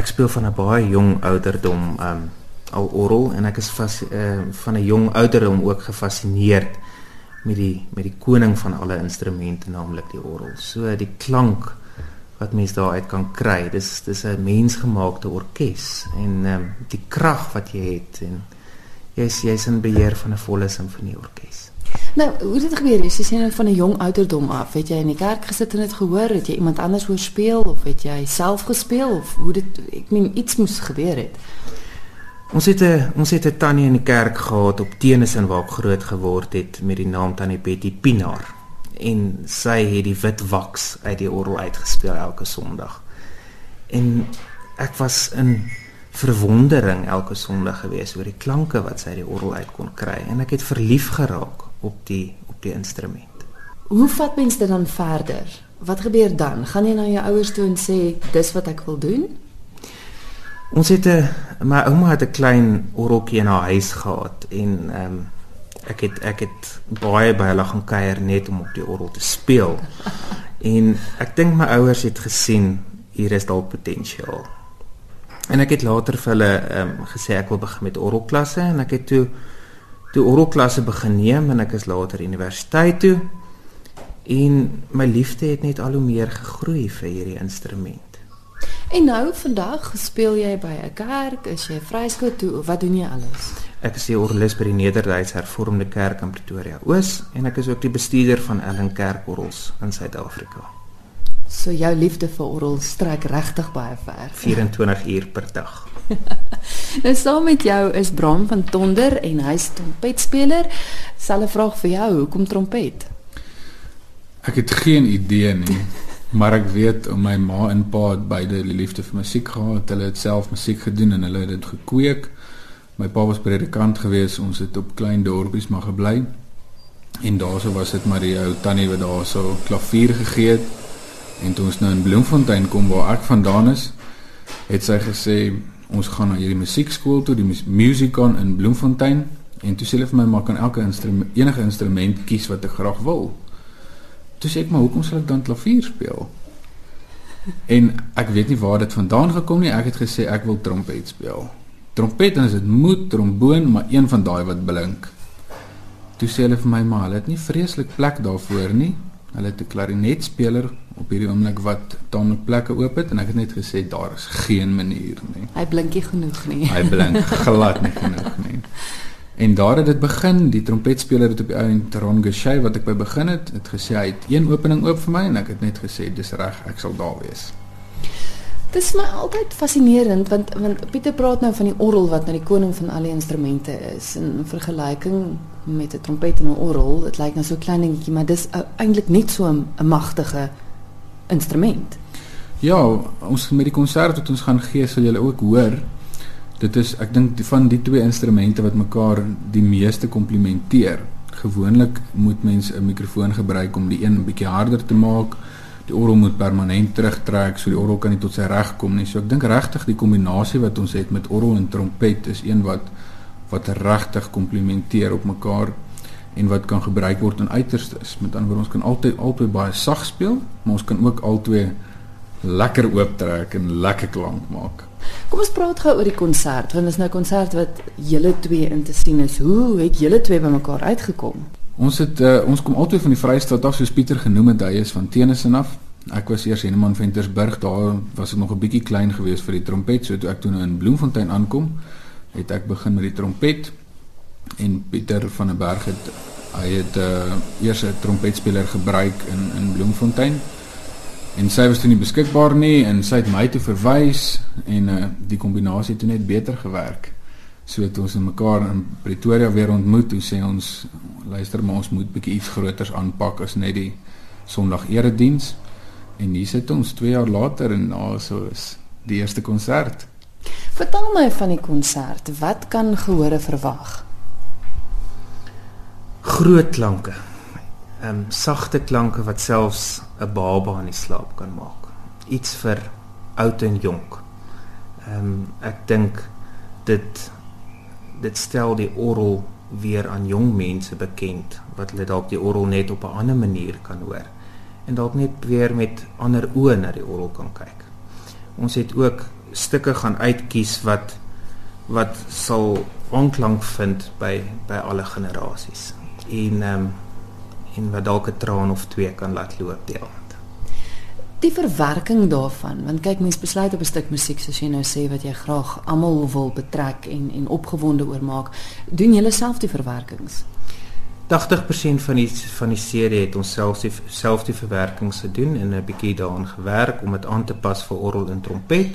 ek speel van 'n baie jong ouderdom um al orgel en ek is vas, uh, van 'n jong ouderdom ook gefassineerd met die met die koning van alle instrumente naamlik die orgel. So die klank wat mens daaruit kan kry. Dis dis 'n mensgemaakte orkes en ehm um, die krag wat jy het en jy's jy's in beheer van 'n volle simfonieorkes. Nou, hoe het dit gebeur? Jy sê van 'n jong ouderdom af, het jy in die kerk gesit en dit gehoor? Het jy iemand anders hoor speel of het jy self gespeel of hoe dit ek meen iets moes gebeur het? Ons het 'n ons het 'n tannie in die kerk gehad op Tenison waar ek groot geword het met die naam Tannie Betty Pinaar en sy het die wit waks uit die orgel uitgespeel elke Sondag. En ek was in verwondering elke Sondag gewees oor die klanke wat sy uit die orgel uit kon kry en ek het verlief geraak op die op die instrument. Hoe vat mens dit dan verder? Wat gebeur dan? Gaan jy na jou ouers toe en sê dis wat ek wil doen? Ons het 'n my ouma het 'n klein orgeltjie in haar huis gehad en ehm um, ek het ek het baie by hulle gaan kuier net om op die orgel te speel. en ek dink my ouers het gesien hier is dalk potensiaal. En ek het later vir hulle ehm um, gesê ek wil begin met orgelklasse en ek het toe toe orgelklasse begin neem en ek is later universiteit toe. En my liefde het net al hoe meer gegroei vir hierdie instrument. En nou vandag speel jy by 'n kerk, is jy vryskoot toe, wat doen jy alles? Ek is die orgelis by die Nederduits Hervormde Kerk in Pretoria Oos en ek is ook die bestuurder van Ellen Kerkorgels in Suid-Afrika. So jou liefde vir orgel strek regtig baie ver. 24 uur per dag. nou saam met jou is Bram van Tonder en hy's trompetspeler. Selfe vraag vir jou, hoekom trompet? Ek het geen idee nie. Maar ek weet om my ma en pa het beide die liefde vir musiek gehad. Hulle het self musiek gedoen en hulle het dit gekweek. My pa was predikant geweest. Ons het op klein dorpies maar gebly. En daarso was dit maar die ou tannie wat daarso klavier gegee het. En toe ons nou in Bloemfontein kom waar ek vandaan is, het sy gesê ons gaan na hierdie musiekskool toe, die Musicon in Bloemfontein. En toe sê hulle vir my maar kan elke instrument enige instrument kies wat ek graag wil. Toe sê ek maar hoekom sal ek dan klavier speel? En ek weet nie waar dit vandaan gekom nie. Ek het gesê ek wil trompet speel. Trompet dan is dit moet tromboon, maar een van daai wat blink. Toe sê hulle vir my maar hulle het nie vreeslik plek daarvoor nie. Hulle het 'n klarinetspeler op hierdie oomblik wat taamlik plekke oop het en ek het net gesê daar is geen manier nie. Hy blinkie genoeg nie. Hy blink glad nie genoeg nie. En daar het dit begin, die trompetspeler het op die ou en Teron Geshay wat ek by begin het, het gesê hy het een opening oop vir my en ek het net gesê dis reg, ek sal daar wees. Dit is my altyd fascinerend want want Pieter praat nou van die orgel wat nou die koning van al die instrumente is in vergelyking met 'n trompet en 'n orgel. Dit lyk nou so klein dingetjie, maar dis eintlik net so 'n magtige instrument. Ja, ons met die konsert wat ons gaan gee, sal julle ook hoor. Dit is ek dink van die twee instrumente wat mekaar die meeste komplementeer. Gewoonlik moet mens 'n mikrofoon gebruik om die een 'n bietjie harder te maak die orgel moet permanent terugtrek so die orgel kan nie tot sy reg kom nie. So ek dink regtig die kombinasie wat ons het met orgel en trompet is een wat wat regtig komplementeer op mekaar en wat kan gebruik word in uiterstes. Met ander woorde ons kan altyd albei baie sag speel, maar ons kan ook albei lekker ooptrek en lekker klank maak. Kom ons praat gou oor die konsert. Want dit is nou 'n konsert wat julle twee in te sien is. Hoe het julle twee bymekaar uitgekom? Ons het uh, ons kom altyd van die Vrystaat af soos Pieter genoem het, hy is van Tenison af. Ek was eers in Henneman Ventersburg, daar was ek nog 'n bietjie klein geweest vir die trompet, so toe ek toe nou in Bloemfontein aankom, het ek begin met die trompet en Pieter van der Berg het hy het uh, eers 'n trompetspeler gebruik in in Bloemfontein. En sy was toe nie beskikbaar nie en sy het my toe verwys en uh, die kombinasie het toe net beter gewerk. So het ons mekaar in Pretoria weer ontmoet. Toe sê ons luister maar ons moet bietjie iets groters aanpak as net die Sondag erediens. En hier sit ons 2 jaar later en nou so is die eerste konsert. Vertel my van die konsert. Wat kan gehore verwag? Groot klanke. Ehm um, sagte klanke wat selfs 'n baba in die slaap kan maak. Iets vir oud en jonk. Ehm um, ek dink dit dit stel die orgel weer aan jong mense bekend wat hulle dalk die orgel net op 'n ander manier kan hoor en dalk net weer met ander oë na die orgel kan kyk. Ons het ook stukke gaan uitkies wat wat sal aanklank vind by by alle generasies. En ehm um, en wat dalk 'n traan of twee kan laat loop die aand. Die verwerking daarvan, want kyk mense besluit op 'n stuk musiek soos jy nou sê wat jy graag almal wil betrek en en opgewonde oor maak, doen jy self die verwerkings? 80% van die van die serie het ons self die self die verwerkings gedoen en 'n bietjie daaraan gewerk om dit aan te pas vir orgel en trompet.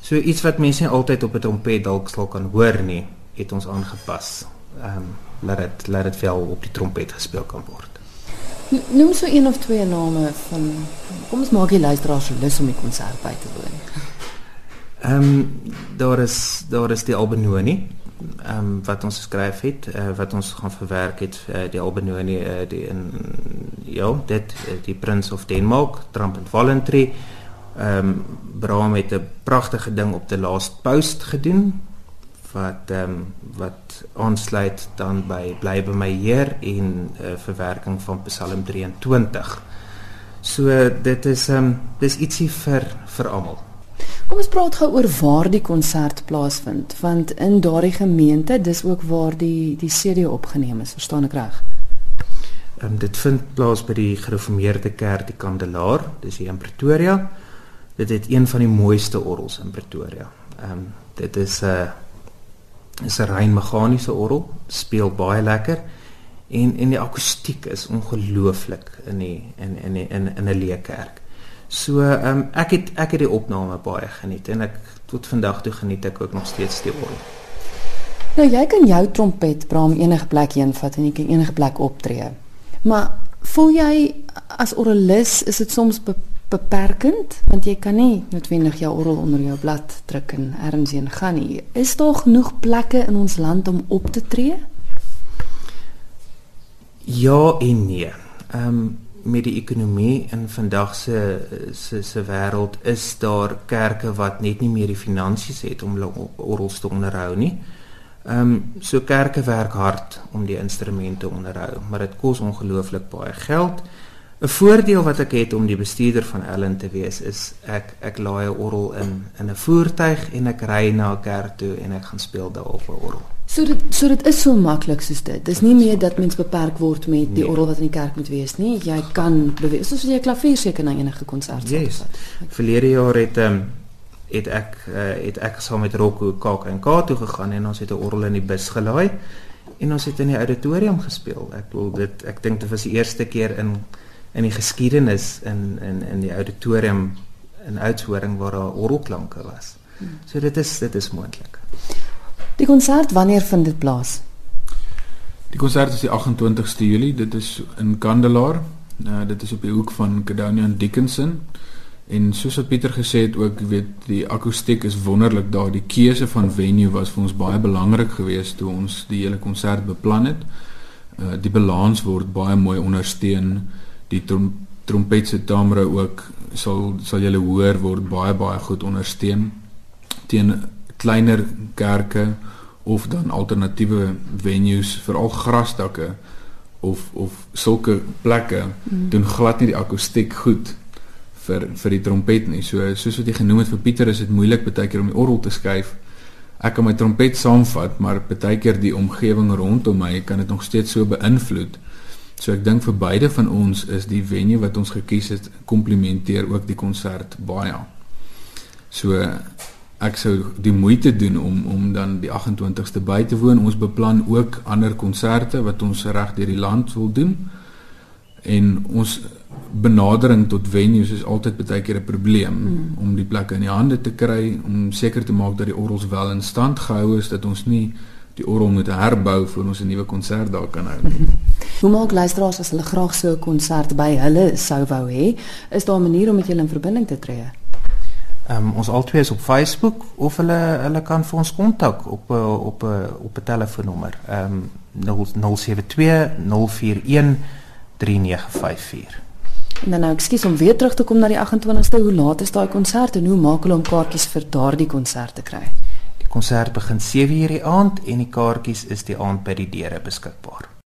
So iets wat mense nie altyd op 'n trompet dalk sal kan hoor nie, het ons aangepas. Ehm um, laat dit laat dit wel op die trompet gespeel kan word. Noem so een of twee name van kom ons maak die luisteraars lus om die konsert by te woon. Ehm um, daar is daar is die Albenoni ehm um, wat ons geskryf het, uh, wat ons gaan verwerk het uh, die Albenoni uh, die in ja, dit uh, die Prince of Denmark, Trampant Voluntary. Ehm um, Bram het 'n pragtige ding op die Last Post gedoen wat ehm um, wat aansluit dan by Bly by my Heer en 'n uh, verwerking van Psalm 23. So dit is ehm um, dis ietsie vir vir almal. Kom ons praat gou oor waar die konsert plaasvind, want in daardie gemeente, dis ook waar die die CD opgeneem is, verstaan ek reg? Ehm um, dit vind plaas by die Gereformeerde Kerk die Kandelaar, dis hier in Pretoria. Dit het een van die mooiste orgels in Pretoria. Ehm um, dit is 'n uh, is 'n rein meganiese orgel, speel baie lekker en en die akoestiek is ongelooflik in die in in in in 'n leë kerk. So ehm um, ek het ek het die opname baie geniet en ek tot vandag toe geniet ek ook nog steeds die orgel. Nou jy kan jou trompet braam enige plek heen vat en jy kan enige plek optree. Maar voel jy as orgelis is dit soms beperkend want jy kan nie noodwendig jou orgel onder jou blad druk en ergens heen gaan nie. Is daar genoeg plekke in ons land om op te tree? Ja en nee. Ehm um, met die ekonomie in vandag se se se wêreld is daar kerke wat net nie meer die finansies het om hulle orgels te onderhou nie. Ehm um, so kerke werk hard om die instrumente onderhou, maar dit kos ongelooflik baie geld. 'n Voordeel wat ek het om die bestuurder van Ellen te wees is ek ek laai 'n orgel in in 'n voertuig en ek ry na 'n kerk toe en ek gaan speel daar op 'n orgel. So dit so dit is so maklik soos dit. Dis nie meer dat mens beperk word met die nee. orgel wat in die kerk moet wees nie. Jy kan beweeg soos jy 'n klavier seker na enige konsert sal. Yes. Verlede jaar het ehm um, het ek uh, het ek saam met Rocco Kak en K toe gegaan en ons het 'n orgel in die bus gelaai en ons het in die auditorium gespeel. Ek wil dit ek dink dit was die eerste keer in in die geskiedenis in in in die auditorium in Oudtshoorn waar daar orgelklanke was. Hmm. So dit is dit is moontlik. Die konsert wanneer vind dit plaas? Die konsert is die 28ste Julie. Dit is in Kandelaar. Uh, dit is op die hoek van Cadonia en Dickinson. En soos wat Pieter gesê het ook, weet die akoestiek is wonderlik daar. Die keuse van venue was vir ons baie belangrik geweest toe ons die hele konsert beplan het. Uh, die balans word baie mooi ondersteun die trom trompet se tamre ook sal sal julle hoor word baie baie goed ondersteun teen kleiner kerke of dan alternatiewe venues veral grasdakke of of sulke plekke mm. doen glad nie die akoestiek goed vir vir die trompet nie. So soos wat jy genoem het vir Pieter is dit moeilik baie keer om die orgel te skuif. Ek kan my trompet saamvat, maar baie keer die omgewing rondom my kan dit nog steeds so beïnvloed. So ek dink vir beide van ons is die venue wat ons gekies het komplementeer ook die konsert baie. So ek sou die moeite doen om om dan die 28ste by te woon. Ons beplan ook ander konserte wat ons reg deur die land wil doen. En ons benadering tot venues is altyd baie keer 'n probleem mm. om die plekke in die hande te kry om seker te maak dat die orgels wel in stand gehou is dat ons nie die orgel moet herbou voor ons 'n nuwe konsert daar kan hou. Hoe maak luisteraars as hulle graag so 'n konsert by hulle sou wou hê? Is daar 'n manier om met julle in verbinding te tree? Ehm um, ons albei is op Facebook of hulle hulle kan vir ons kontak op eh, op eh, op 'n telefoonnommer. Ehm um, 072 041 3954. En dan nou ekskuus om weer terug te kom na die 28ste, hoe laat is daai konsert en hoe maak hulle om kaartjies vir daardie konsert te kry? konsert begin 7:00 die aand en die kaartjies is die aand by die deure beskikbaar.